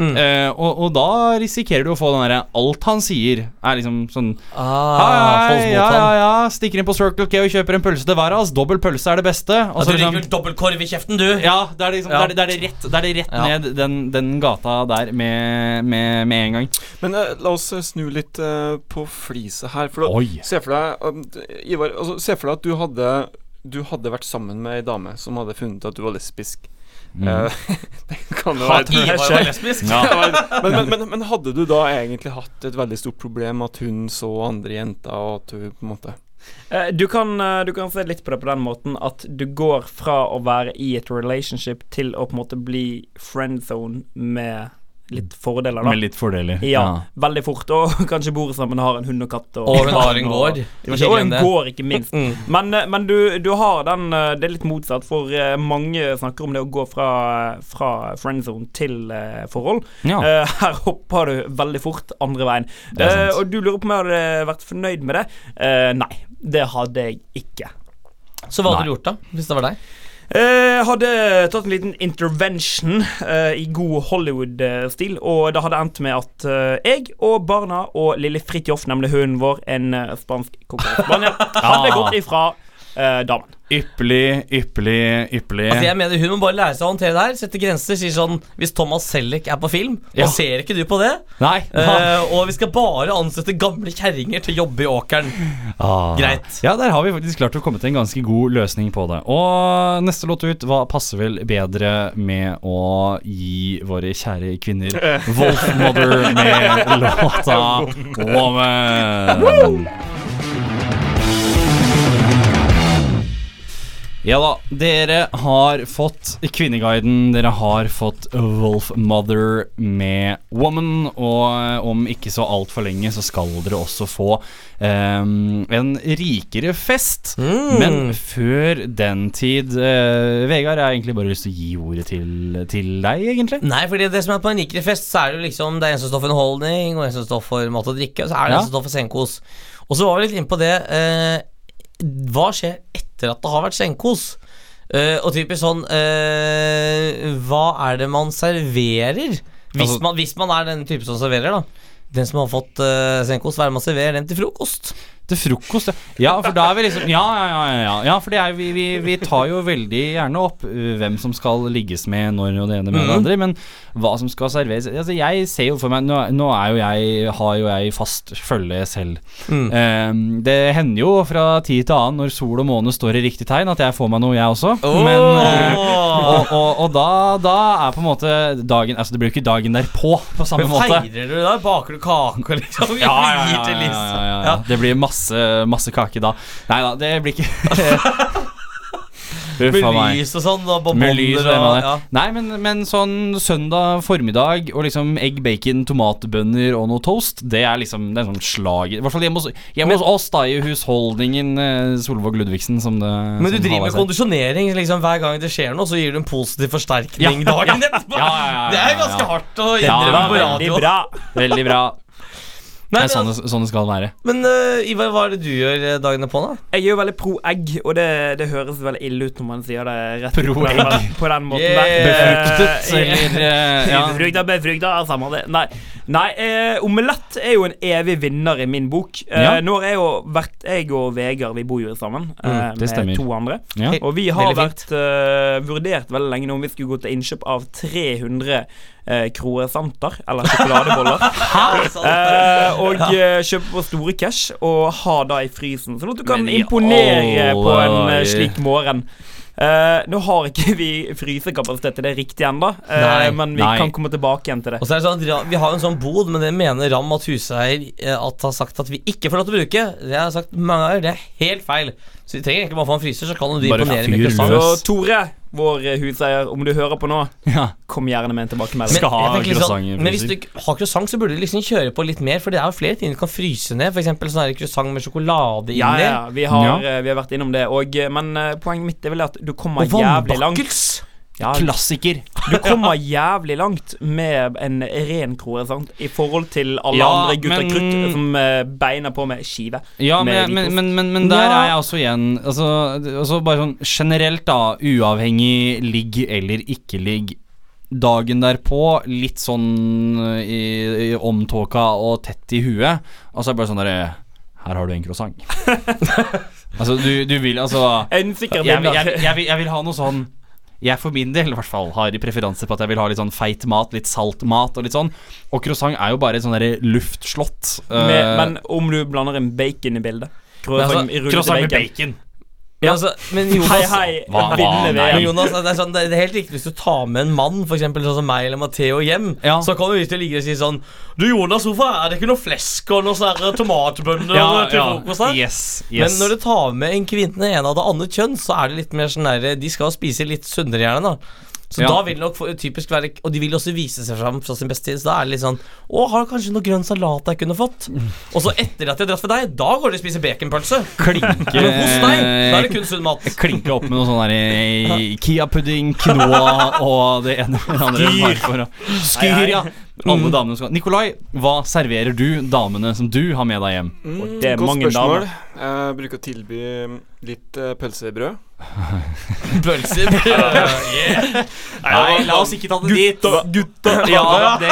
Mm. Eh, og, og da risikerer du å få den derre Alt han sier, er liksom sånn Ah, Hei, ja, ja, ja, stikker inn på Circle K og kjøper en pølse til hver av oss. Dobbel pølse er det beste. Og så du liksom, liker dobbeltkorv i kjeften, du? ja, da er det, liksom, Ja. er det, er det rett, det er det rett Ja. ned den, den gata der med, med, med en gang. Men uh, la oss eh, snu litt uh, på fliset her. For da, se for deg uh, Ivar, altså, se for deg at du hadde Du hadde vært sammen med ei dame som hadde funnet at du var lesbisk. Eh, *laughs* det kan jo være Ivar var lesbisk? Ja. men, men, men, men hadde du da egentlig hatt et veldig stort problem at hun så andre jenter, og at hun på en måte Eh, Du kan, eh, du kan se litt på det på den måten at du går fra å være i et relationship til å på en måte bli friendzone med litt fordeler, da. Med litt fordeler. Ja, veldig fort. Og *laughs* kanskje bor sammen, har en hund og katt. Og, Og hun har en gård. Og glem en gård, ikke minst. Mm. Men, eh, men du, du har den eh, Det er litt motsatt, for eh, mange snakker om det å gå fra, fra friendzone til uh, forhold. Ja. Uh, her hopper du veldig fort andre veien. Eh, og du lurer på om jeg hadde vært fornøyd med det? Eh, nei, det hadde jeg ikke. Så hva hadde Nei. du gjort, da? Hvis det var deg? Eh, hadde tatt en liten intervention eh, i god Hollywood-stil, og det hadde endt med at eh, jeg og barna og lille Fridtjof, nemlig hunden vår, en eh, spansk konkurransespaniel, *laughs* hadde gått ifra eh, damen. Ypperlig, ypperlig, ypperlig. Altså jeg mener Hun må bare lære seg å håndtere det her. Sette grenser. Sier sånn Hvis Thomas Selleck er på film, Ja. og ser ikke du på det? Nei. Eh, og vi skal bare ansette gamle kjerringer til å jobbe i åkeren. Ah. Greit. Ja, der har vi faktisk klart å komme til en ganske god løsning på det. Og neste låt ut hva passer vel bedre med å gi våre kjære kvinner *laughs* Wolfmother med låta *laughs* Woman. Ja da, dere har fått Kvinneguiden, dere har fått Wolf Mother med Woman, og om ikke så altfor lenge så skal dere også få um, en rikere fest. Men før den tid uh, Vegard, jeg har egentlig bare lyst til å gi ordet til, til deg, egentlig. Nei, fordi det som er på en rikere fest, så er det jo liksom Det er en som står for underholdning, og en som står for mat og drikke, og så er det Ja. en som står for senkos. Og så var vi litt inne på det Uh, Hva skjer etter at det har vært senkos? Uh, og typisk sånn uh, Hva er det man serverer? Hvis, Altså- man, hvis man er den type som serverer, da. Den som har fått uh, senkos, hva er det man serverer den til frokost? Til frokost, ja. For da er vi liksom Ja, ja, ja. ja, ja for er, vi, vi, vi tar jo veldig gjerne opp uh, hvem som skal ligges med når og det ene med det Mhm. andre, men hva som skal serveres Altså, jeg ser jo for meg Nå, nå er jo jeg Har jo jeg fast følge selv. Mm. Um, det hender jo fra tid til annen når sol og måne står i riktig tegn, at jeg får meg noe, jeg også. Men uh, og, og, og da, da er på en måte dagen Altså, det blir jo ikke dagen derpå på samme Men måte. feirer du da? Baker du kake, liksom? Ja, ja, ja, ja, ja, ja. Det blir masse, masse kake da. Nei da, det blir ikke Med lys og sånn, og Med lys og det ja. Nei, men, men sånn søndag formiddag og liksom egg, bacon, tomatbønner og noe toast, det er liksom Det er sånn slag I hvert fall hjemme hos, hjemme hos oss, da, i husholdningen eh, Solvåg Ludvigsen, som det Men du som driver med kondisjonering liksom hver gang det skjer noe, så gir du en positiv forsterkning Ja, dagen ja, etterpå. ja, ja, ja, Det er ganske hardt å Ja, innrømme på Veldig bra. Veldig bra. Nei, Det er sånn det, sånn det skal være. Men uh, Ivar, hva er det du gjør eh, dagene på, da? Jeg er jo veldig pro egg, og det, det høres veldig ille ut når man sier det rett Pro på, den- på den måten Yeah. der. Befruktet, *laughs* eller eh, ja. Befrukta, befrukta, samme det. Nei, Nei uh, omelett er jo en evig vinner i min bok. Ja. Nå har jeg jo vært Jeg og Vegard, vi bor jo sammen Mm, det stemmer. med to andre. Ja. Og vi har vært vurdert veldig lenge nå om vi skulle gå til innkjøp av 300 uh, croissanter, eller sjokoladeboller. *laughs* Eh, og eh, kjøpe på store cash og ha det i frysen, sånn at du kan imponere på en eh, slik morgen. Uh, nå har ikke vi frysekapasitet til det riktig ennå, uh, men vi Nei. kan komme tilbake igjen til det. Og så er det sånn at Vi har en sånn bod, men det mener Ram at huseier At har sagt at vi ikke får lov til å bruke. Det har jeg sagt mange ganger. Det er helt feil. Så vi trenger egentlig bare få en fryser, så kan du Bare imponere fyr croissant. løs. Så Tore, vår eh, huseier, om du hører på nå, Ja. kom gjerne med en Men, tilbakemelding. Skal ha jeg tenker litt croissant i sånn, men hvis du fryser. ikke har croissant, så burde du liksom kjøre på litt mer, for det er jo flere ting du kan fryse ned. Eksempel sånn her croissant med sjokolade Ja, inni. ja, ja, vi har, Ja. eh, vi har vært innom det. Og, eh, men eh, poenget mitt er vel at du kommer Og jævlig langt. vannbakkels! Ja, Klassiker. du kommer *laughs* jævlig langt med en ren croissant i forhold til alle Ja, andre gutter men- krutt som beina beiner på med skive. Ja, Med men, men, men, der er jeg også igjen altså, altså Bare sånn generelt, da. Uavhengig ligg eller ikke ligg. Dagen derpå, litt sånn eh, i, i omtåka og tett i huet. Og så er det bare sånn derre Her har du en croissant. *laughs* altså, du, du vil altså jeg, jeg, jeg, vil, jeg vil ha noe sånn jeg for min del i hvert fall har preferanse på at jeg vil ha litt sånn feit mat, litt salt mat og litt sånn. Og croissant er jo bare et sånn derre luftslott. Med, Eh, men om du blander en bacon i bildet altså, Croissant croissant med bacon. Men, altså, men Jonas, Hei, hei. Hva- hva- Men Jonas, det er, sånn, det er helt riktig Hvis du tar med en mann, eksempel, sånn som meg eller Matheo, hjem, Ja. så kommer vi til å ligge og si sånn Du, Jonas, hvorfor er det ikke noe flesk og noe sånne tomatbønner Ja, til ja. frokost her? Yes, Men når du tar med en kvinne, en av det andre kjønn, så er det litt mer sånn der De skal spise litt sunnere, gjerne, da. Så Ja. da vil det nok typisk være Og de vil også vise seg fram fra sin beste tid. Så da er det litt sånn Å, har du kanskje noe grønn salat jeg kunne fått? Og så etter at de har dratt for deg, da går de og spiser baconpølse. Klinke *laughs* Men hos deg, da er det kun sunn mat. Klinke opp med noe sånn der eh, Kia-pudding, quinoa og det ene med det andre. Skyr! for å- Skyr, ja. Alle damene skal Nikolai, hva serverer du damene som du har med deg hjem? Mm, det er godt mange spørsmål. damer. Jeg bruker å tilby litt uh, pølsebrød. *laughs* Pølser. yeah. Nei, la oss ikke ta det dit. Gutta! Ja, det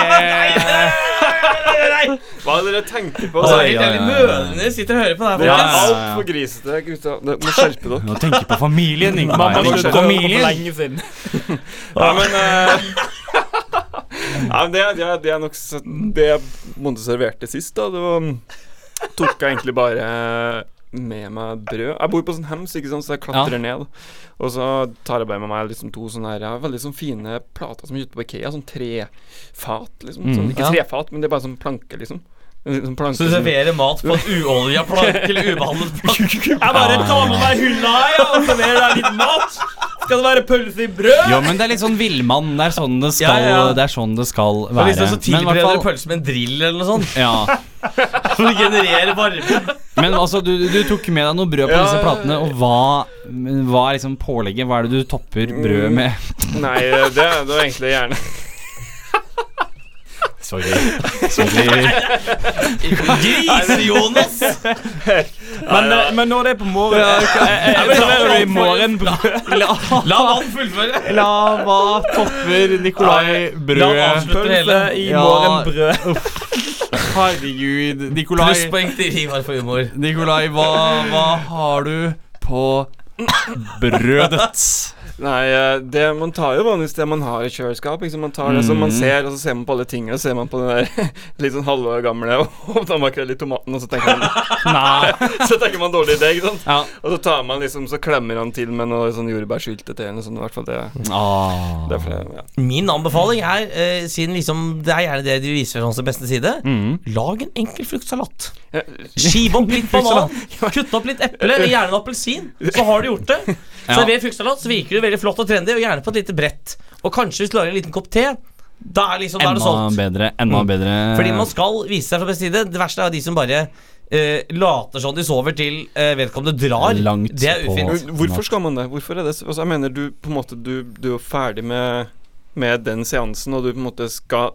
Hva er det dere tenker på? Altså, Oi. Mødrene sitter og hører på det her. er Ja, ja, ja. altfor grisete, gutta. Dere må skjerpe dere. Nå tenker på familien, Nikolai. Mamma Nei, på for Familien. lenge siden. *laughs* Ja, men *laughs* uh, ja, men det, det, det er nok Det jeg serverte sist, da, det var Tok jeg egentlig bare med meg brød. Jeg bor på sånn hems, ikke sant, så jeg klatrer ned. Og så tar jeg bare med meg liksom to sånne her ja, veldig sånn fine plater som er ute på Ikea. Sånn trefat, liksom. Mm. sånn, ikke Ja. trefat, men det er bare sånn planke, liksom. Sånn planke Så du serverer mat på en uolja plank eller ubehandlet *laughs* plank? Jeg bare tar med meg hylla her og serverer deg litt mat. Skal det være pølse i brød? Jo, men det er litt sånn villmann. Det er sånn det skal, Ja, ja. Det er sånn det skal Og være. liksom så tilbereder fall pølse med en drill eller noe sånt. ja. *laughs* så det genererer varme. Men altså, du, du tok med deg noe brød på Ja, disse platene, og hva, hva er liksom pålegget? Hva er det du topper brødet med? Nei, det, det var egentlig gjerne Sorry. Sorry. Grise-Jonas! Men, eh, men når det er på morgenen eh, eh, Serverer du i morgenbrød? La vann fullføre. La hva topper Nikolai La hele. Pølse i morgenbrød. Herregud, Nikolai. Plusspoeng til Ivar for humor. Nikolai, hva, hva har du på brødet? Nei, eh, det, man tar jo vanligvis det man har i kjøleskap. Liksom. Man tar det som man Mm. ser, og så ser man på alle tingene. Så ser man på den der *laughs* litt sånn halvår gamle *laughs* og da makrell i tomaten, og så tenker man *laughs* Så tenker man dårlig idé, ikke sant? Ja. Og så tar man liksom, så klemmer han til med noe sånn jordbærsylte til, eller noe sånt. I hvert fall det. Ah. Derfor, ja. Min anbefaling er, eh, siden liksom det er gjerne det de viser som sin beste side, Mm. lag en enkel fruktsalat. Ja, Skive opp litt banan, kutt opp litt eple, gjerne en appelsin. Så har du gjort det. Ja. Server fruktsalat, så virker det veldig flott og trendy, og gjerne på et lite brett. Og kanskje hvis du lager en liten kopp te, da er, liksom, da er det solgt. bedre. Enda Mm. bedre. Fordi man skal vise seg fra beste side. Det verste er de som bare Uh, later som de sover til uh, vedkommende drar. Langt det er ufint. Hvorfor skal man det? Hvorfor er det så- altså, Jeg mener du på en måte Du, du er ferdig med Med den seansen, og du på en måte skal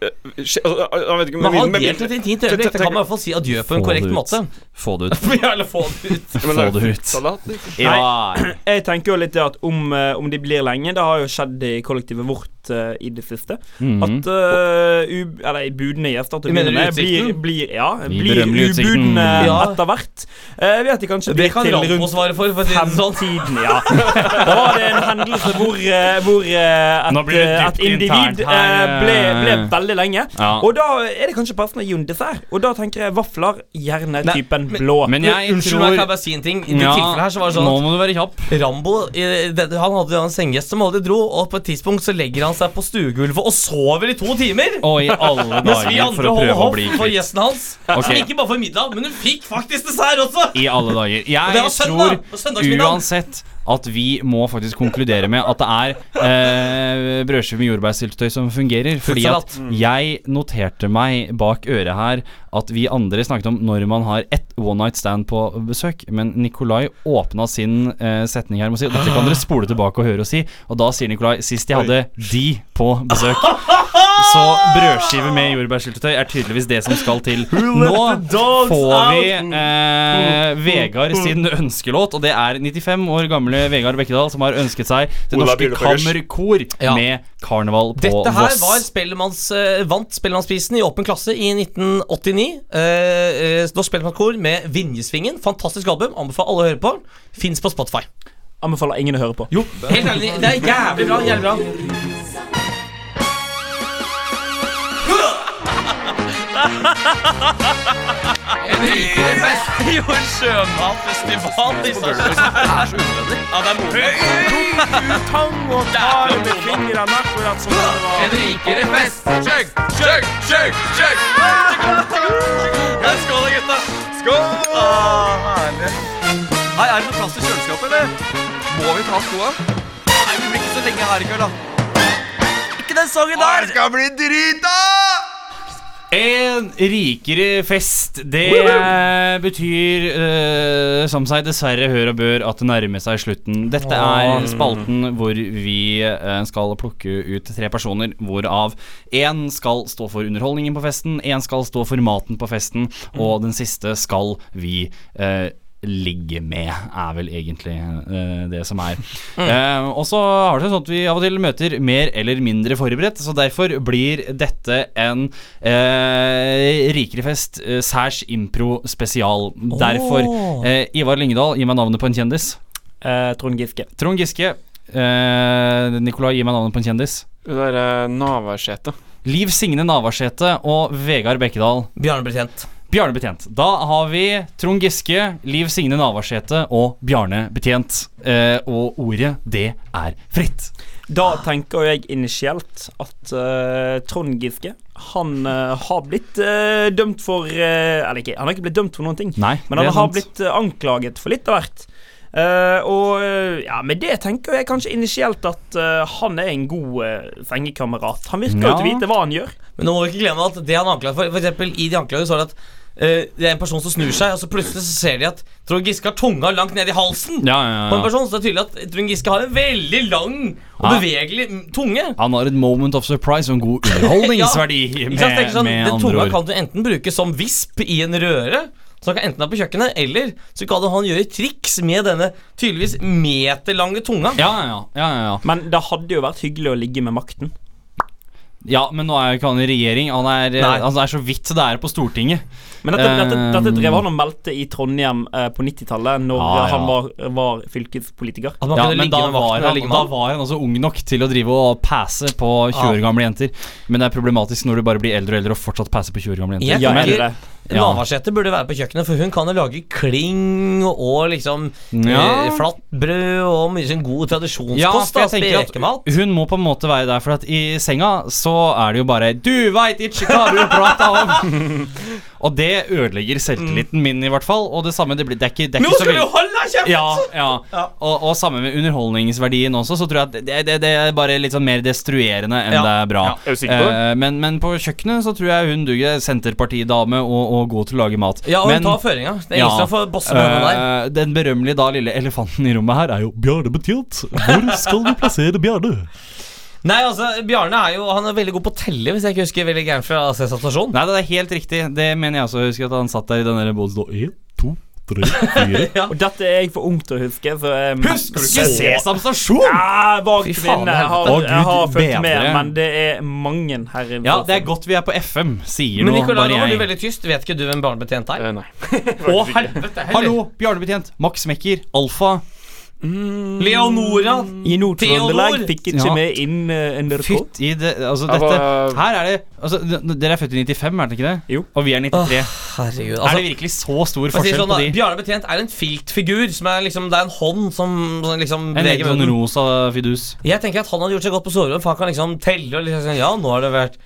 Jeg vet ikke Man har men- delt et intimt øyeblikk. Det kan man i hvert fall si adjø på en korrekt måte. Få det ut. *laughs* Eller få det ut. men Få det ut. Liksom. *clears throat* Jeg tenker jo litt det at om, eh, om de blir lenge Det har jo skjedd i kollektivet vårt eh, i det siste. Mhm. At uh, u, Eller budende gjester til å begynne med blir, blir, ja, blir ubudne Ja. etter hvert. Uh, vet de kanskje Det kan Rambo svare for, for å si det sånn. Femtiden, ja. Da var det en hendelse hvor, hvor et, et individ ble, ble veldig lenge. Ja. Og da er det kanskje passende å gi en dessert. Og da tenker jeg vafler, gjerne Nei, typen men- blå. Men jeg Unnskyld meg, kan jeg tror bare si en ting? I det Ja, tilfellet her så var det Nå sånn må du være kjapp. Rambo i- det, Han hadde en sengegjest som aldri dro, og på et tidspunkt så legger han seg på stuegulvet og sover i to timer. Og i alle *laughs* Mens vi dager for andre å holder prøve å hoff bli for gjesten hans. Okay. Ikke bare for middag, men hun fikk faktisk dessert også! I alle dager. Jeg tror uansett at vi må faktisk konkludere med at det er eh, brødskive med jordbærsyltetøy som fungerer. Fordi at jeg noterte meg bak øret her at vi andre snakket om når man har ett one night stand på besøk. Men Nikolai åpna sin eh, setning her med å si dette kan dere spole tilbake og høre og si. Og da sier Nikolai sist jeg hadde de på besøk. *laughs* Så brødskive med jordbærsyltetøy er tydeligvis det som skal til. Nå får vi eh, Vegard sin ønskelåt, og det er 95 år gamle Vegard Bekkedal som har ønsket seg Det Ola Norske Kammerkor Ja. med Karneval på Voss. Dette her Voss. var Spellemanns, eh, vant Spellemannsprisen i åpen klasse i 1989. Uh, uh, Norsk Spellemannskor med Vinjesvingen. Fantastisk album. Anbefaler alle å høre på. Fins på Spotify. Anbefaler ingen å høre på. Jo, helt ærlig, det er jævlig bra. Jævlig bra. En rikere fest *laughs* jo sjømatfestival i Sarpsborg. *laughs* Det er så. Ja, det er moro. *laughs* Tang og tar med fingrene akkurat som det var. En rikere fest. Chug, chug, chug, chug. Skål gutta. Skål! herlig. Hei, er det noe plass til kjøleskapet, eller? Må vi ta skoa? Nei, vi blir ikke så lenge her i kveld, da. Ikke den sangen der! Det skal bli drita! En rikere fest. Det eh, betyr, uh, som seg dessverre hør og bør, at det nærmer seg slutten. Dette er spalten hvor vi uh, skal plukke ut tre personer, hvorav én skal stå for underholdningen på festen, én skal stå for maten på festen, og den siste skal vi eh, ligge med, er vel egentlig uh, det som er. *laughs* Eh, og så har det sånn at vi av og til møter mer eller mindre forberedt, så derfor blir dette en uh, rikere fest eh, særs impro spesial. Derfor, eh, Ivar Lyngedal, gi meg navnet på en kjendis. Eh, Trond Giske. Trond Giske. Eh, Nikolai, gi meg navnet på en kjendis. Det derre Navarsete. Liv Signe Navarsete og Vegard Bekkedal. Bjarne Betjent. Bjarne Betjent. Da har vi Trond Giske, Liv Signe Navarsete og Bjarne Betjent. Eh, og ordet, det er fritt. Da tenker jeg initielt at uh, Trond Giske Han uh, har blitt uh, dømt for Eller ikke, han har ikke blitt dømt for noen ting. Nei, Men han har sant. blitt anklaget for litt av hvert. Eh, og eh, ja, med det tenker jeg kanskje initielt at uh, han er en god uh, sengekamerat. Han virker jo Ja. til å vite hva han gjør. Men nå må vi ikke glemme at det han anklager for For eksempel i de anklagene så er det at Uh, det er en person som snur seg, og så plutselig så ser de at Trond Giske har tunga langt ned i halsen. Ja, ja, På en person, så det er tydelig at Trond Giske har en veldig lang og Ja. bevegelig mm, tunge. Han har et moment of surprise og en god *laughs* underholdningsverdi med, sånn, med den andre tunga kan du enten bruke som visp i en røre, så han kan enten være på kjøkkenet, eller så kan han gjøre triks med denne tydeligvis meterlange tunga. Ja, ja, ja, ja, ja. Men det hadde jo vært hyggelig å ligge med makten. Ja, men nå er jo ikke han i regjering. Han er, altså, er så vidt det er på Stortinget. Men dette, dette, dette Um, drev han og meldte i Trondheim eh, på 90-tallet, når Ja, ja. han var, var fylkespolitiker. Ja, men da var, han, da var han også ung nok til å drive og passe på 20 år gamle jenter. Men det er problematisk når du bare blir eldre og eldre og fortsatt passer på 20 år gamle jenter. Ja? Ja. Navarsete burde være på kjøkkenet, for hun kan jo lage kling og liksom Ja. eh, flatt brød og mye sånn god tradisjonskost. Ja, jeg da, tenker at Hun må på en måte være der, for at i senga så er det jo bare Du veit ikke hva du prater om! *laughs* og det ødelegger selvtilliten min, i hvert fall. Og det samme, det, blir, det er ikke, det er Nå skal du holde kjeft! ja, ja. Ja. Og, og samme med underholdningsverdien også, så tror jeg at det, det, det er bare litt sånn mer destruerende enn Ja. det er bra. Ja, er du på det? Eh, men, men på kjøkkenet så tror jeg hun duger. Senterpartidame og, og god til å lage mat. Ja, og hun tar føringa. Det er ingen som bosse med henne der. eh, den berømmelige da lille elefanten i rommet her er jo Bjarne Betjent. Hvor skal vi plassere Bjarne? Nei, altså, Bjarne er jo Han er veldig god på å telle, hvis jeg ikke husker veldig gærent fra Sesam stasjon. Nei, det er helt riktig. Det mener jeg også. Jeg husker at han satt der i den der boden og Én, to, tre, fire. *laughs* Og dette er jeg for ung til å huske. Så um, Husker du ikke Sesam stasjon? Ja, bak kvinne. Jeg har, Å, Gud jeg har fulgt med, bedre. men det er mange her inne. Ja, det er godt vi er på FM, sier Men nå Nicolai, nå var du jeg. veldig tyst. Vet ikke du hvem barnebetjent er? Eh, nei. *laughs* Å, helvete Hallo, Bjarnebetjent, Max Mekker. Alfa. Leonora! I Nord-Trøndelag fikk ikke Ja. med inn uh, NRK. Fytt i det Altså, dette Her er det Altså, dere er født i 95, er det ikke det? Jo. Og vi er 93. Herregud. er Altså, det virkelig så stor forskjell sånn, på de? Bjarne Betjent er en filtfigur. Som er liksom, det er en hånd som som liksom En egen sånn rosa fidus. Jeg tenker at han hadde gjort seg godt på soverommet, for han kan liksom telle og liksom Ja, nå har det vært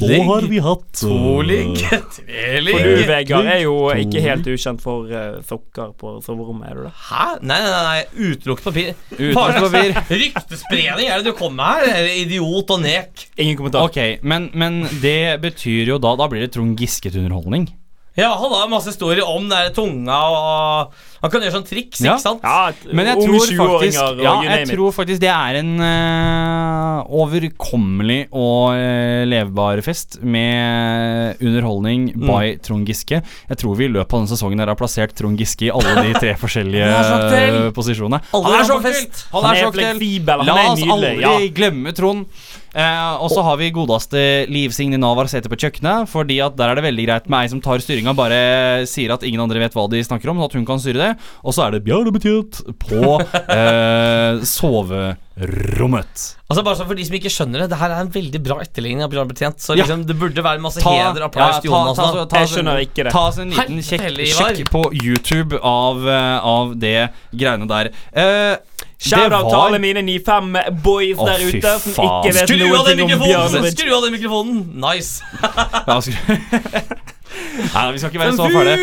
Nå har vi hatt to ligg, *laughs* tre For du, Vegard, er jo ikke helt ukjent for uh, sokker på soverommet, er du det? Hæ? Nei, nei, nei, utelukket papir. Utenlandspapir. *laughs* Ryktespredning er det du kommer med her? Idiot og nek. Ingen kommentar. Ok, men, men det betyr jo da Da blir det Trond Giske underholdning. Ja, han har masse historier om den der tunga og Han kan gjøre sånne triks, Ja. ikke sant? Ja, Men jeg tror faktisk Ja, jeg tror faktisk det er en uh, overkommelig og uh, levbar fest med underholdning Mm. by Trond Giske. Jeg tror vi i løpet av denne sesongen har plassert Trond Giske i alle de tre *laughs* forskjellige Han så aktuell. posisjonene. Han er så fest. Han Han er fleksibel, han La oss aldri ja. glemme Trond. Eh, og så har vi godeste Liv Signe Navarsete på kjøkkenet. Fordi at der er det veldig greit med ei som tar styringa, bare sier at ingen andre vet hva de snakker om, at hun kan styre det. Og så er det Bjarne Betjent på eh, soverommet. Altså bare så For de som ikke skjønner det, det her er en veldig bra etterligning av Bjørn Betjent. Så Ja. liksom det burde være masse Ta- heder og applaus til Jonas. ta- Jeg skjønner ikke det. Ta oss en liten kjekk sjekk på YouTube av, eh, av det greiene der. Eh, Shout-out til alle mine 95 boys Å, der ute som ikke vet Skru noen av den ting om! Bjørn. Skru av den mikrofonen! Nice. *laughs* Ja, *laughs* Nei, vi skal ikke være så fæle.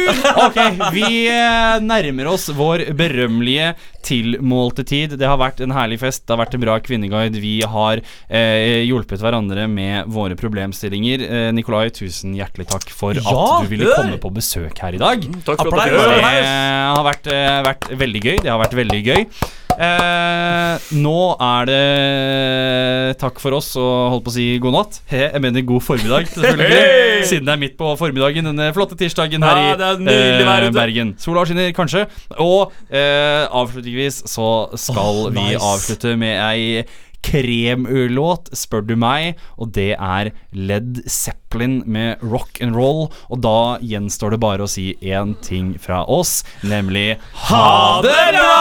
Ok, vi eh, nærmer oss vår berømmelige tilmålte tid. Det har vært en herlig fest. Det har vært en bra kvinneguide. Vi har eh, hjulpet hverandre med våre problemstillinger. Eh, Nikolai, tusen hjertelig takk for Ja, at du ville hør! komme på besøk her i dag. Takk for Applaus. Det har vært, eh, vært veldig gøy. Det har vært veldig gøy. Eh, nå er det takk for oss og holdt på å si god natt. He, jeg mener god formiddag, selvfølgelig. Siden det er midt på formiddagen denne flotte tirsdagen her Ja, er i eh. Bergen. Sola skinner kanskje. Og eh, avslutningsvis så skal vi avslutte med ei kremlåt, spør du meg, og det er Led Zeppelin med rock and roll. Og da gjenstår det bare å si én ting fra oss, nemlig ha det bra!